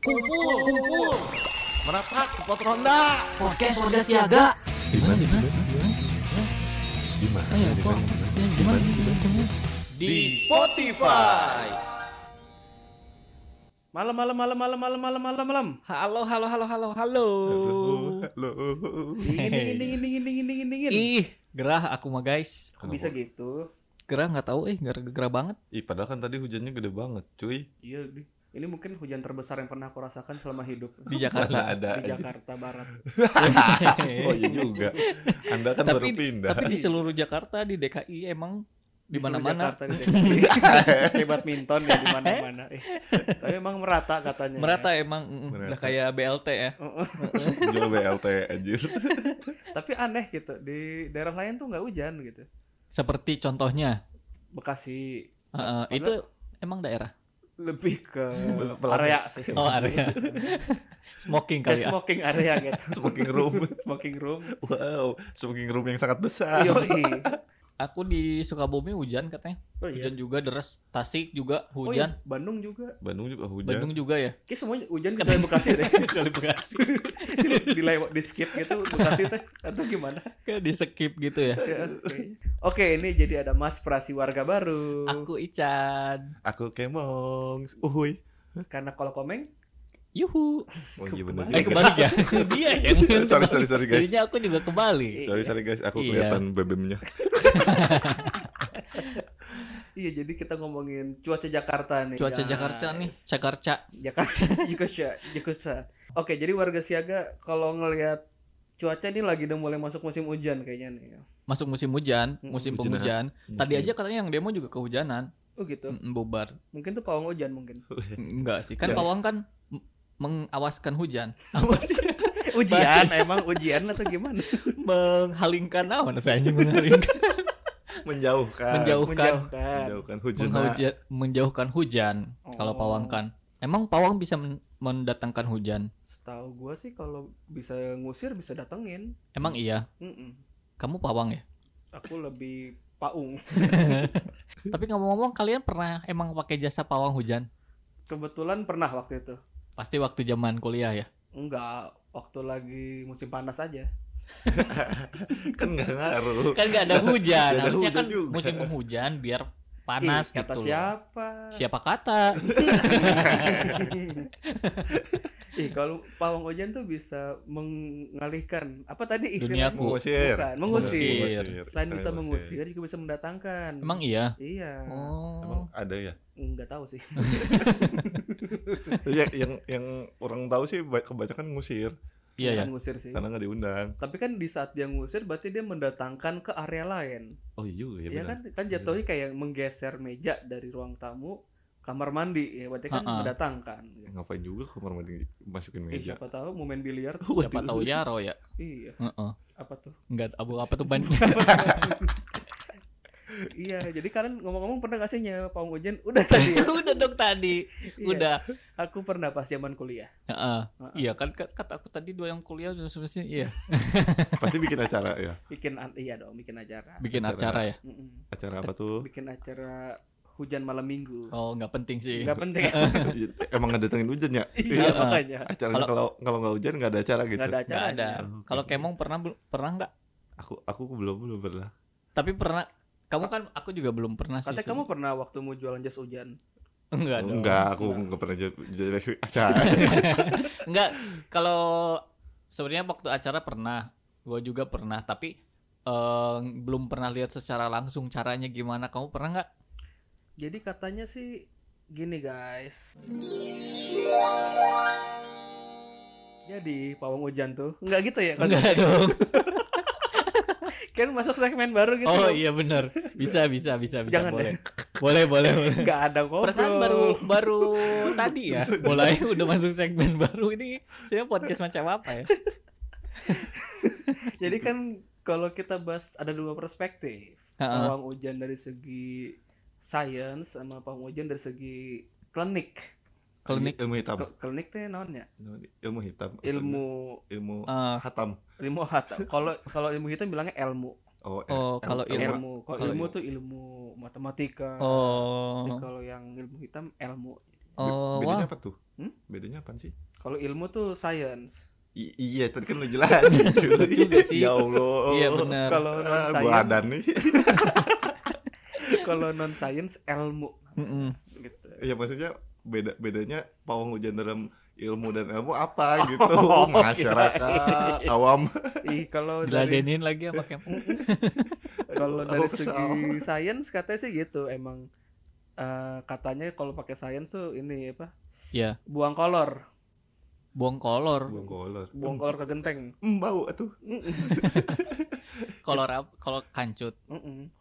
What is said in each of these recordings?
Kumpul, kumpul. Merapat ke pot ronda. Podcast warga siaga. Di mana? Di mana? Di mana? Ayo, Di kok. mana? Di mana? Di mana? Di Spotify. Malam malam malam malam malam malam malam malam. Halo, halo, halo, halo, halo. Halo. Dingin dingin dingin dingin dingin dingin dingin. Ih, gerah aku mah guys. Kok bisa gitu? Gerah nggak tahu eh, gerah gerah banget. Ih, padahal kan tadi hujannya gede banget, cuy. Iya, di. Ini mungkin hujan terbesar yang pernah aku rasakan selama hidup Di Mana Jakarta. ada. di. Jakarta Barat. Oh iya juga. Anda kan baru tapi, pindah. tapi di seluruh Jakarta di DKI emang di mana-mana Jakarta, di DKI. Kayak badminton ya di mana-mana. Eh, tapi emang merata katanya. merata emang mm, Merata. udah kayak BLT ya. Jual BLT anjir. Tapi aneh gitu. Di daerah lain tuh nggak hujan gitu. Seperti contohnya Bekasi uh, itu emang daerah. Lebih ke area sih. Oh, area. Smoking kali ya. smoking area gitu. Smoking room. smoking room. Wow, smoking room yang sangat besar. Yoi. Aku di Sukabumi hujan katanya. Oh iya. Hujan juga deras. Tasik juga Oh hujan. iya, Bandung juga. Bandung juga hujan. Bandung juga ya. Kayak semuanya hujan ke Bekasi deh. Kali Bekasi. di, di, lewat- di skip gitu Bekasi teh atau gimana? Kayak di skip gitu ya. Ya, Oke, Oke, ini jadi ada Mas Prasi warga baru. Aku Ican. Aku kemong. Uhuy. Karena kalau komeng, Yuhu. Oh iya benar Eh kebalik ya. Dia yang sorry sorry sorry guys. Jadinya aku juga kembali. Sorry sorry guys, aku Iya. kelihatan bebemnya. iya jadi kita ngomongin cuaca Jakarta nih. Cuaca guys. Jakarta nih, Jakarta. Jakarta Jakarta Jakarta. Oke, jadi warga siaga kalau ngelihat cuaca ini lagi udah mulai masuk musim hujan kayaknya nih. Masuk musim hujan, musim hujan. penghujan. Tadi aja katanya yang demo juga kehujanan. Oh gitu. Mm, Bubar. Mungkin tuh pawang hujan mungkin. Enggak sih. Kan Ya. pawang kan mengawaskan hujan. Apa sih? Ujian emang ujian atau gimana? Menghalingkan apa anjing menghalingkan? menjauhkan. Menjauhkan. Menjauhkan. Hujan. Menghuja- menjauhkan hujan kalau Oh. pawang kan. Emang pawang bisa men- mendatangkan hujan? Setahu gua sih kalau bisa ngusir bisa datengin. Emang iya. Mm-mm. Kamu pawang ya? Aku lebih paung. Tapi ngomong-ngomong kalian pernah emang pakai jasa pawang hujan? Kebetulan pernah waktu itu. Pasti waktu zaman kuliah ya. Enggak, waktu lagi musim panas aja. kan nggak ngaruh. Kan nggak ada hujan. Ada Harusnya hujan kan juga. musim penghujan biar panas Ih, kata gitu. loh. siapa? Siapa kata? Ih, kalau pawang hujan tuh bisa mengalihkan apa tadi Duniaku. istilahnya? Mengusir. Bukan, mengusir. Mengusir. Selain bisa mengusir juga bisa mendatangkan. Emang iya? Iya. Emang Oh. ada ya? Enggak tahu sih. ya yang yang orang tahu sih ba- kebanyakan ngusir Iya ya. Ngusir sih. karena nggak diundang. Tapi kan di saat dia ngusir berarti dia mendatangkan ke area lain. Oh iya ya Iya benar. kan kan jatuhnya kayak menggeser meja dari ruang tamu kamar mandi ya berarti kan Ha-ha. mendatangkan. Ngapain juga kamar mandi masukin Eh, meja? siapa tahu mau main biliar Siapa tahu Yaro ya? Iya, Heeh. apa tuh? Enggak abu apa tuh ban? iya, jadi kalian ngomong-ngomong pernah gak sih nyewa pawang hujan? Udah tadi. ya? Udah dong tadi. Iya, Udah. Aku pernah pas zaman kuliah. Heeh. Heeh. Iya kan kat- kata aku tadi dua yang kuliah sudah semestinya iya. Pasti bikin acara ya. Bikin iya dong, bikin acara. Bikin Acara. acara ya. Mm-mm. Acara apa tuh? Bikin acara hujan malam minggu. Oh nggak penting sih. Nggak penting. Emang nggak datengin hujan ya? iya, makanya. Acaranya kalau kalau nggak hujan nggak ada acara gitu. Nggak ada acara. ada. Oke. Kalau Kemong pernah pernah nggak? Aku aku belum belum pernah. Tapi pernah. Kamu kan aku juga belum pernah sih. Katanya kamu pernah waktu mau jualan jas hujan. enggak dong. Enggak, aku nggak pernah jadi acara. Enggak, kalau sebenarnya waktu acara pernah, gua juga pernah, tapi eh, belum pernah lihat secara langsung caranya gimana. Kamu pernah nggak? Jadi katanya sih gini guys. Jadi pawang hujan tuh nggak gitu ya? Enggak dong. Kan masuk segmen baru gitu. Oh iya benar. Bisa bisa bisa bisa Jangan boleh. Boleh boleh boleh. Nggak ada ngobrol. Perasaan baru baru tadi ya. Mulai udah masuk segmen baru ini. Saya podcast macam apa ya? Jadi kan kalau kita bahas ada dua perspektif. Pawang hujan dari segi science sama pawang hujan dari segi klinik. Klinik ilmu hitam. Kl- Klinik teh naonnya? Ilmu hitam. Ilmu ilmu eh, hatam. ilmu hat. Kalau kalau ilmu hitam bilangnya ilmu. Oh, Oh, kalau ilmu Ilmu. Kalau kalau ilmu tuh ilmu matematika. oh kalau yang ilmu hitam ilmu. Oh, bedanya wah. apa tuh? Hmm? Bedanya apa sih? Kalau ilmu tuh science. I- iya, tadi kan lu jelasin. cuy. Juga sih. Ya Allah. Iya benar. Kalau Ah, adan nih. kalau non science ilmu gitu. Iya maksudnya beda bedanya pawang hujan dalam ilmu dan ilmu apa gitu Oh, masyarakat awam Ih, kalau dari Diladenin lagi apa kayak kalau dari segi science katanya sih gitu emang eh, katanya kalau pakai science tuh ini apa? Ya, Buang kolor, buang kolor. buang kolor buang kolor ke genteng. Hmm, bau tuh Kolor apa? Kolor kancut. Mm-mm.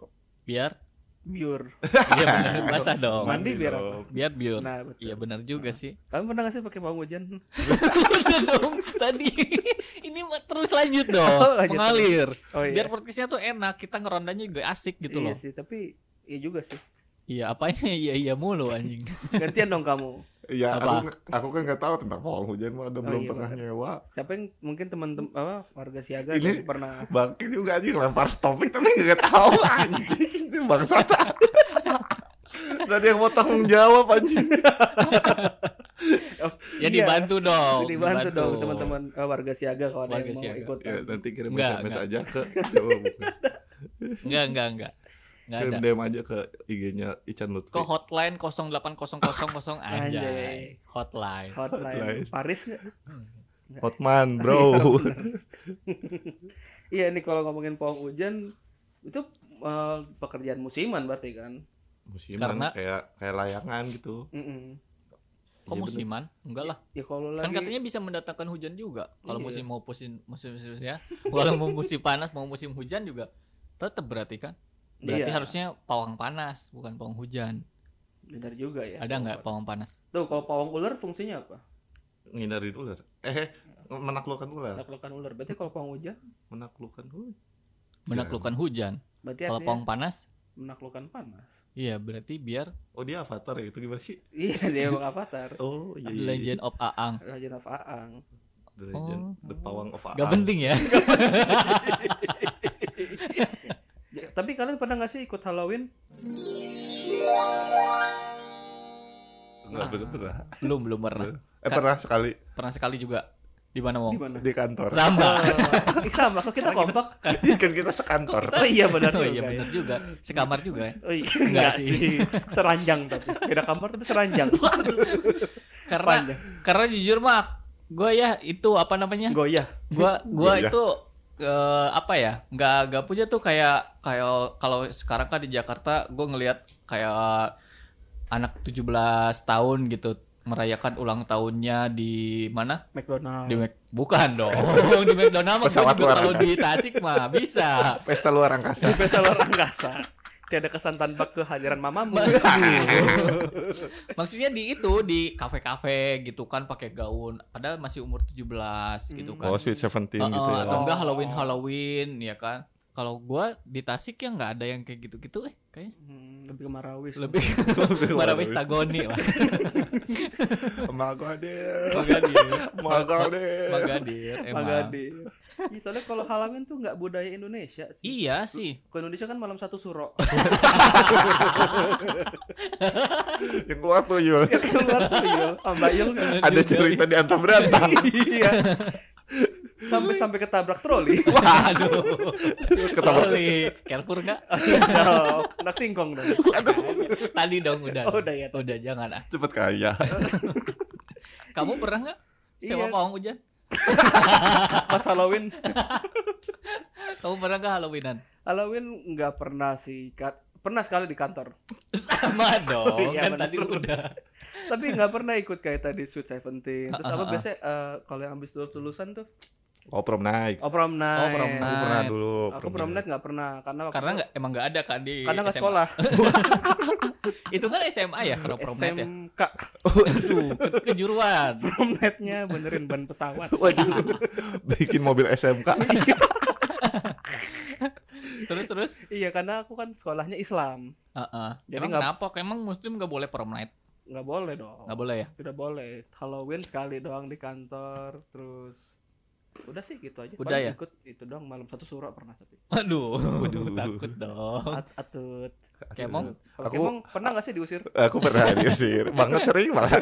Biar Biur. iya benar basah dong. Mandi biar apa? Biar biur. Nah. Iya benar juga sih. Kamu pernah gak sih pakai bawang hujan? Udah dong tadi. Ini terus lanjut dong. Oh, lanjut. Mengalir. Oh iya. Biar podcastnya tuh enak. Kita ngerondanya juga asik gitu iya loh. sih, tapi iya juga sih. Iya, apanya iya iya mulu anjing. Gantian dong kamu. Ya Apa? aku aku kan nggak tahu tentang pawang hujan mah Oh, udah belum iya, pernah benar. nyewa Siapa yang mungkin teman-teman apa warga siaga Ini- yang pernah Bangkin juga anjing lempar topik tapi nggak tahu anjing itu bangsat Gak ada yang mau tanggung jawab anjing Oh, Ya iya. dibantu dong. dibantu dong teman-teman eh, warga siaga kalau ada yang mau siaga. ikut. ya nanti kirim SMS aja ke. Enggak, enggak, enggak. Enggak kirim ada. DM aja ke IG-nya Ican Lutfi Ke hotline 08000 Anjay. Hotline. Hotline. Hotline. Paris nggak? Hotman bro Iya nih kalau ngomongin pawang hujan itu eh, pekerjaan musiman berarti kan. musiman Karena- kayak kayak layangan gitu Mm-mm. Kok Iya, musiman? Enggak lah. Ya kalau Kan lagi katanya bisa mendatangkan hujan juga. Kalau Iya. musim mau musim musim musimnya, walau mau musim panas mau musim hujan juga tetap berarti kan. Berarti Iya. harusnya pawang panas, bukan pawang hujan. benar juga ya. Ada nggak pawang panas? Tuh kalau pawang ular fungsinya apa? ngindarin ular eh menaklukkan ular Menaklukkan ular. Berarti kalau pawang hujan menaklukkan ular Menaklukkan hujan. berarti Kalau pawang panas, menaklukkan panas. iya berarti biar oh dia avatar ya itu gimana sih Iya dia emang avatar. oh iya iya, iya. Legend of Aang. Legend of Aang. The Legend, Oh. the pawang of Gak Aang. penting ya. Ya, tapi kalian pernah nggak sih ikut Halloween? Enggak bener-bener. belum belum pernah. Eh pernah sekali Pernah sekali juga. Di mana mau? Di mana? di kantor. Sama. Ih, sama kok kita kompak. kan kita sekantor. Oh iya benar Oh juga. iya benar juga. Sekamar juga ya. Oh iya, Enggak enggak sih. sih. Seranjang tapi. Beda kamar tapi seranjang. Karena Panjang. karena jujur mah gue ya itu apa namanya? Goyah. Gua gua Iya. itu eh, apa ya? Nggak nggak punya tuh kayak kayak kalau sekarang kan di Jakarta gue ngelihat kayak anak 17 tahun gitu merayakan ulang tahunnya di mana? McDonald. Di Mac bukan dong. di McDonald mah kalau di Tasik mah bisa. Pesta luar angkasa. Pesta luar angkasa. Tiada kesan tanpa kehadiran mamamu. Maksudnya di itu di kafe-kafe gitu kan pakai gaun padahal masih umur 17 gitu kan. Oh, Sweet Seventeen Heeh, gitu ya. atau enggak Oh. Halloween Halloween ya kan. Kalau gua di Tasik ya nggak ada yang kayak gitu-gitu eh kayaknya Hmm, lebih ke Marawis. lebih Lebih Marawis. Tagoni lah. Magadir. Magadir. Magadir. Magadir emang. Magadir. Ih, soalnya kalau Halloween tuh nggak budaya Indonesia. sih. Iya sih. Kalau Indonesia kan malam satu suro. Yang keluar tuh Yul. ya keluar tuh Yul. Mbak Yul kan. Ada cerita di antam berantah. iya. Sampai sampai ketabrak troli. Waduh. Ketawa. Kali. Carrefour enggak? Oh, Anak singkong dong. Tadi dong udah. Oh, udah ya. Udah jangan ah. Cepet kaya. Kamu pernah nggak sewa Iya. pawang hujan? Pas Halloween. Kamu pernah nggak Halloweenan? Halloween nggak pernah sih. Pernah sekali di kantor. Sama dong, Iya, kan bener. tadi udah. Tapi nggak pernah ikut kayak tadi Sweet Seventeen. Terus apa biasanya eh, kalau yang habis lulus lulusan tuh Oh, prom naik. Oh prom night. Oh, prom Aku night. pernah dulu. Aku prom night nggak pernah karena waktu Karena nggak emang nggak ada kan di karena nggak SMA. sekolah. Itu kan SMA ya kalau prom night ya. SMK Aduh, ke- kejuruan. prom nightnya benerin ban pesawat. Waduh. Bikin mobil SMK. Terus terus. iya karena aku kan sekolahnya Islam. Heeh. Jadi Emang nggak- kenapa? Emang muslim nggak boleh prom night? Nggak boleh dong. Nggak boleh ya? Tidak boleh. Halloween sekali doang di kantor. Terus udah sih gitu aja. Udah Paling ya? Ikut itu doang malam satu surah pernah tapi. Waduh, Waduh. takut dong. At atut. Kemong? Kalau Aku- Kemong pernah nggak sih diusir? Aku pernah diusir, banget sering malah.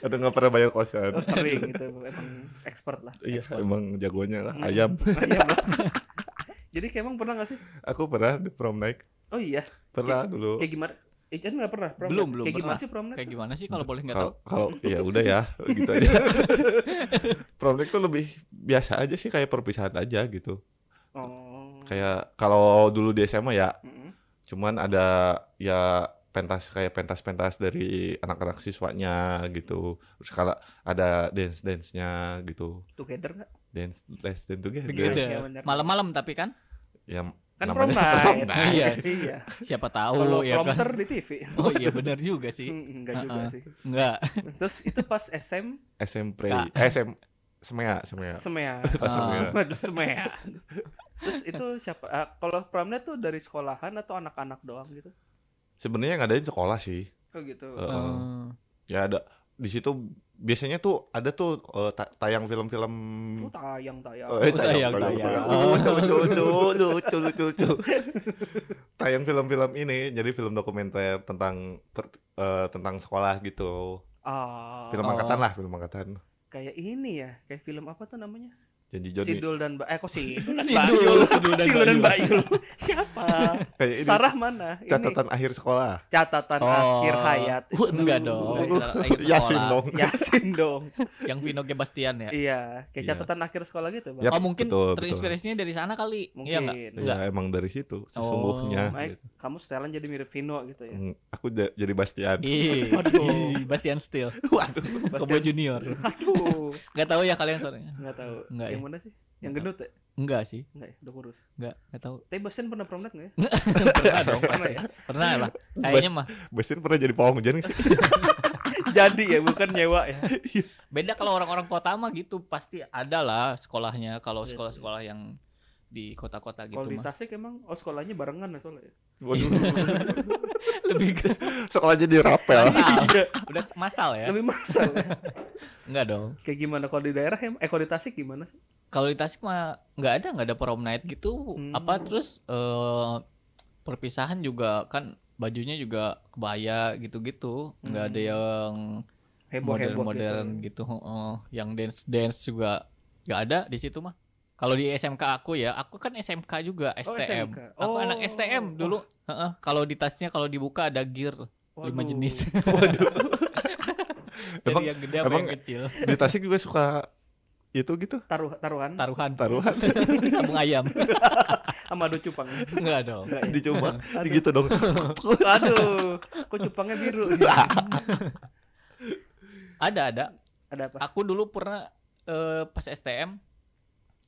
Ada nggak pernah bayar kosan. Oh, sering gitu emang expert lah. Iya, emang jagonya lah, Hmm. ayam. Ayam lah. Jadi Kemong pernah nggak sih? Aku pernah di prom night, Oh iya. pernah dulu. Kayak gimana? Ican nggak pernah? prom Belum, night? belum Kayak gimana pernah. sih prom night? Kayak gimana sih kalau boleh nggak tahu? Kalau ya udah ya, gitu aja. prom night tuh lebih biasa aja sih kayak perpisahan aja gitu. Oh. Kayak kalau dulu di SMA ya, Mm-mm. cuman ada ya pentas kayak pentas-pentas dari anak-anak siswanya gitu. Terus kalau ada dance-dance-nya gitu. Together nggak? Dance dance dance together. Iya. Malam-malam tapi kan Ya Kan namanya prom night. prom night. Iya. Iya. siapa tahu ya kan. prompter di TV. Oh iya benar juga sih. Enggak juga sih. Enggak. Terus itu pas SM SMP, Kak. eh, SM, semea, semea. semea. Pas Ah. semea. Semea. Terus itu siapa? ah, kalau prom night tuh dari sekolahan atau anak-anak doang gitu? Sebenarnya yang ngadain sekolah sih. Oh gitu. Heeh. Eh, Ya ada di situ biasanya tuh ada tuh eh, ta- tayang film-film Oh, tayang tayang. Eh, tayang, tayang. Oh. Lucu, lucu, lucu, lucu, lucu. Tayang film-film ini jadi film dokumenter tentang per- eh, tentang sekolah gitu. Ah, Film Oh. angkatan lah, film angkatan. kayak ini ya, kayak film apa tuh namanya? Janji Joni. Sidul dan ba eh kok Sidul dan Sidul, Bayul. Sidul dan Sidul dan Bayul. Siapa? Kayak ini Sarah mana? Ini. catatan akhir sekolah. catatan Oh. akhir hayat. Wah, enggak dong. Akhir sekolah. Yasin dong. Yasin dong. Yang Vino Gebastian ya. Iya, kayak Iya. catatan akhir sekolah gitu, Bang. Yap, oh mungkin betul, betul. terinspirasinya dari sana kali. Mungkin. Iya enggak? Enggak. Ya emang dari situ sesungguhnya. Mike, kamu setelan jadi mirip Vino gitu ya. Hmm, Aku ja- jadi Bastian. Waduh. Bastian Steel. Waduh. Kobo Junior. Aduh, Enggak tahu ya kalian soalnya. enggak tahu. Enggak ya? Mana sih? Yang gendut ya? Enggak sih. Enggak ya, udah kurus. Enggak, enggak tahu. Tapi Bastian pernah prom night nggak ya? Pernah dong, Pernah ya? Pernah lah. Kayaknya mah. Bastian pernah jadi pawang hujan sih. Jadi ya, bukan nyewa ya. Beda kalau orang-orang kota mah gitu pasti ada lah sekolahnya kalau Iya, sekolah-sekolah yang di kota-kota gitu Kalau di mah. Tasik emang oh sekolahnya barengan ya soalnya. ya? Waduh. Lebih ke Sekolah jadi rapel. masal. Udah masal ya? Lebih masal ya. Enggak dong. Kayak gimana kalau di daerah ya? Eh kalau di Tasik gimana sih? Kalau di Tasik mah nggak ada nggak ada prom night gitu. Hmm. Apa terus eh perpisahan juga kan bajunya juga kebaya gitu-gitu. Nggak ada Hmm. yang Heboh-heboh modern-modern gitu. gitu. heeh. Yang dance dance juga nggak ada di situ mah. Kalau di SMK aku ya, aku kan SMK juga STM. SMK. Aku Oh. anak STM dulu. Heeh. Kalau di tasnya kalau dibuka ada gear lima Waduh. jenis. Dari Emang- yang gede emang- yang kecil. Di Tasik juga suka itu gitu Taruh taruhan Taruhan. taruhan Sabung ayam. sama adu cupang. Enggak dong. Enggak ya? dicoba gitu dong. Aduh, kok cupangnya biru? Ada ada. Ada apa? Aku dulu pernah eh, pas STM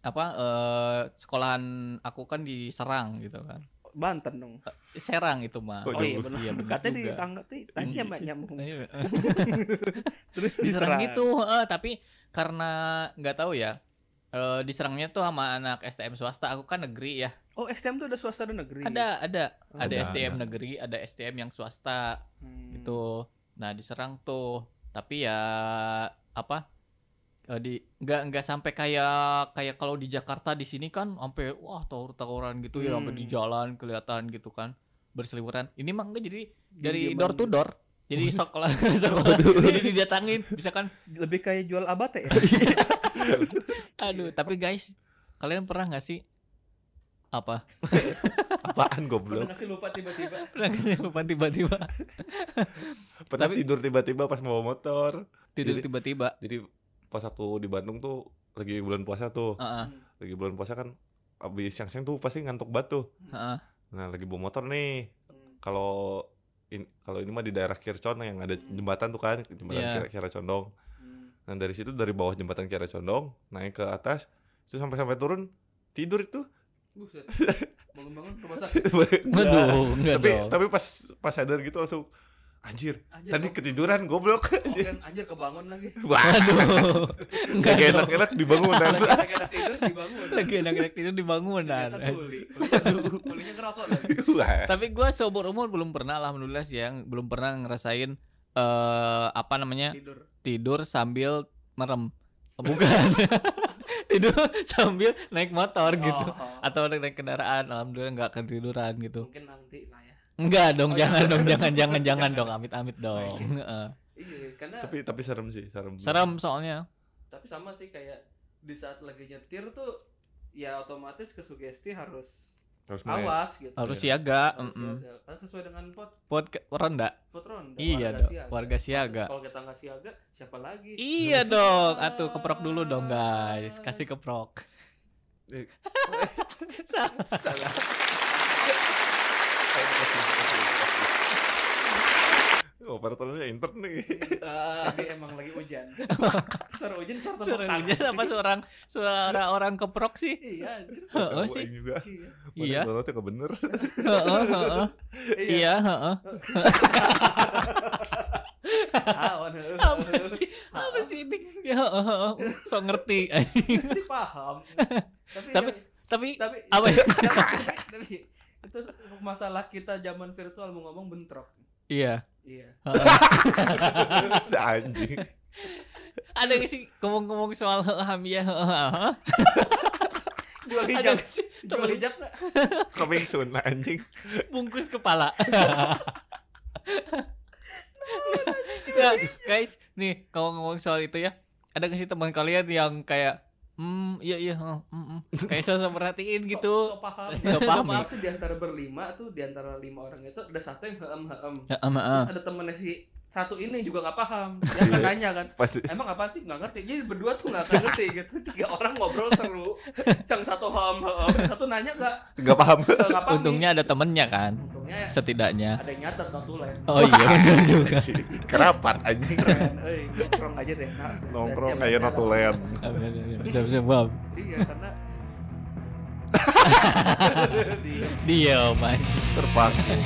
apa eh, sekolahan aku kan di Serang gitu kan. Banten dong. Serang itu mah. Oh, Oh iya benar. Iya, Katanya di juga. tangga tanya mbak nyambung. Iya. Terus diserang gitu heeh, tapi karena nggak tahu ya eh, diserangnya tuh sama anak STM swasta aku kan negeri ya Oh STM tuh ada swasta dan negeri. ada ada ada Ada, STM ada. negeri ada STM yang swasta Hmm. gitu nah diserang tuh tapi ya apa eh, di nggak nggak sampai kayak kayak kalau di Jakarta di sini kan sampai wah tawur-tawuran gitu ya sampai di Hmm. jalan kelihatan gitu kan berseliweran ini mah enggak jadi dari door to gitu. door jadi sekolah sekolah jadi didatangin misalkan Lebih kayak jual abate ya. Aduh, tapi guys, kalian pernah nggak sih apa? Apaan goblok? ngasih lupa tiba-tiba. Pernah nggak sih lupa tiba-tiba Pernah Tapi- tidur tiba-tiba pas mau motor. tidur Jadi- tiba-tiba? Jadi pas aku di Bandung tuh lagi bulan puasa tuh. Heeh, Lagi bulan puasa kan habis siang-siang tuh pasti ngantuk batu. heeh. Nah, lagi bawa motor nih. Kalau in, kalau ini mah di daerah Kircon yang ada jembatan tuh kan, jembatan Iya. Kira Kiara Condong. Nah, dari situ dari bawah jembatan Kiara Condong naik ke atas, terus sampai sampai turun tidur itu. Buset. Bangun-bangun rumah sakit. Waduh, enggak tapi dong. tapi pas pas sadar gitu langsung anjir, Anjir, tadi kok- ketiduran goblok anjir. Kan anjir kebangun lagi. Wah, Waduh. Enggak enak-enak dibangun Lagi enak tidur dibangun. Lagi enak-enak tidur dibangunan. Kulinya- ngerokok lagi. Tapi gua seumur umur belum pernah alhamdulillah sih yang belum pernah ngerasain eh apa namanya? Tidur. tidur sambil merem. Oh, Bukan. tidur sambil naik motor gitu. Oh, Atau naik, naik kendaraan, alhamdulillah nggak ketiduran gitu. mungkin nanti lah ya. Enggak dong, jangan dong, jangan jangan jangan dong, amit-amit dong. Heeh. Iya, karena Tapi tapi serem sih, serem. Serem soalnya. tapi sama sih kayak di saat lagi nyetir tuh ya otomatis kesugesti harus Harus main. awas gitu. Harus siaga. Harus mm-mm. siaga. Karena sesuai dengan pot Pot ke- ronda. pot ronda. Iya warga dong, siaga. warga siaga. Kalau kita nggak siaga, siapa lagi? Iya dong. Atuh keprok dulu dong, guys. Kasih keprok. Eh, Salah. Operatornya intern nih. Tapi emang lagi hujan. Suara hujan suara Suara hujan apa sih. suara suara orang keprok sih? Iya. Heeh sih. juga. Iya. Iya. Mana tuh nggak bener. Heeh, heeh. Iya, heeh. Apa sih? Apa sih ini? Ya, heeh, heeh. So ngerti. sih paham. Tapi Tapi tapi tapi apa ya? tapi, tapi itu masalah kita zaman virtual mau ngomong bentrok. Iya. Iya. Anjing. Ada nggak sih ngomong-ngomong soal heeh hamiah heeh heeh? Jual Ada hijab. Jual hijab nggak? Coming soon anjing. bungkus kepala? Nah, guys, nih kalau ngomong soal itu ya, ada nggak sih teman kalian yang kayak Hmm, iya iya, heeh, mm, mm. kayak saya merhatiin gitu. So, so paham. Nggak paham So, paham sih di antara berlima tuh di antara lima orang itu ada satu yang heem heem. Ya, ama, ah. Terus ada temennya si satu ini juga nggak paham. Dia akan nanya kan. Pasti Emang apaan sih nggak ngerti. Jadi berdua tuh nggak akan ngerti gitu. Tiga orang ngobrol seru. Yang satu heem, satu nanya nggak nggak paham. nggak paham. Untungnya ada temennya kan, Untungnya ya, setidaknya. ada yang nyatet notulen. Oh iya benar juga. Kerapat euy, nongkrong aja deh. Nah, Nongkrong kayak notulen. Bisa bisa bab. Iya, karena Dia main. Terpakai.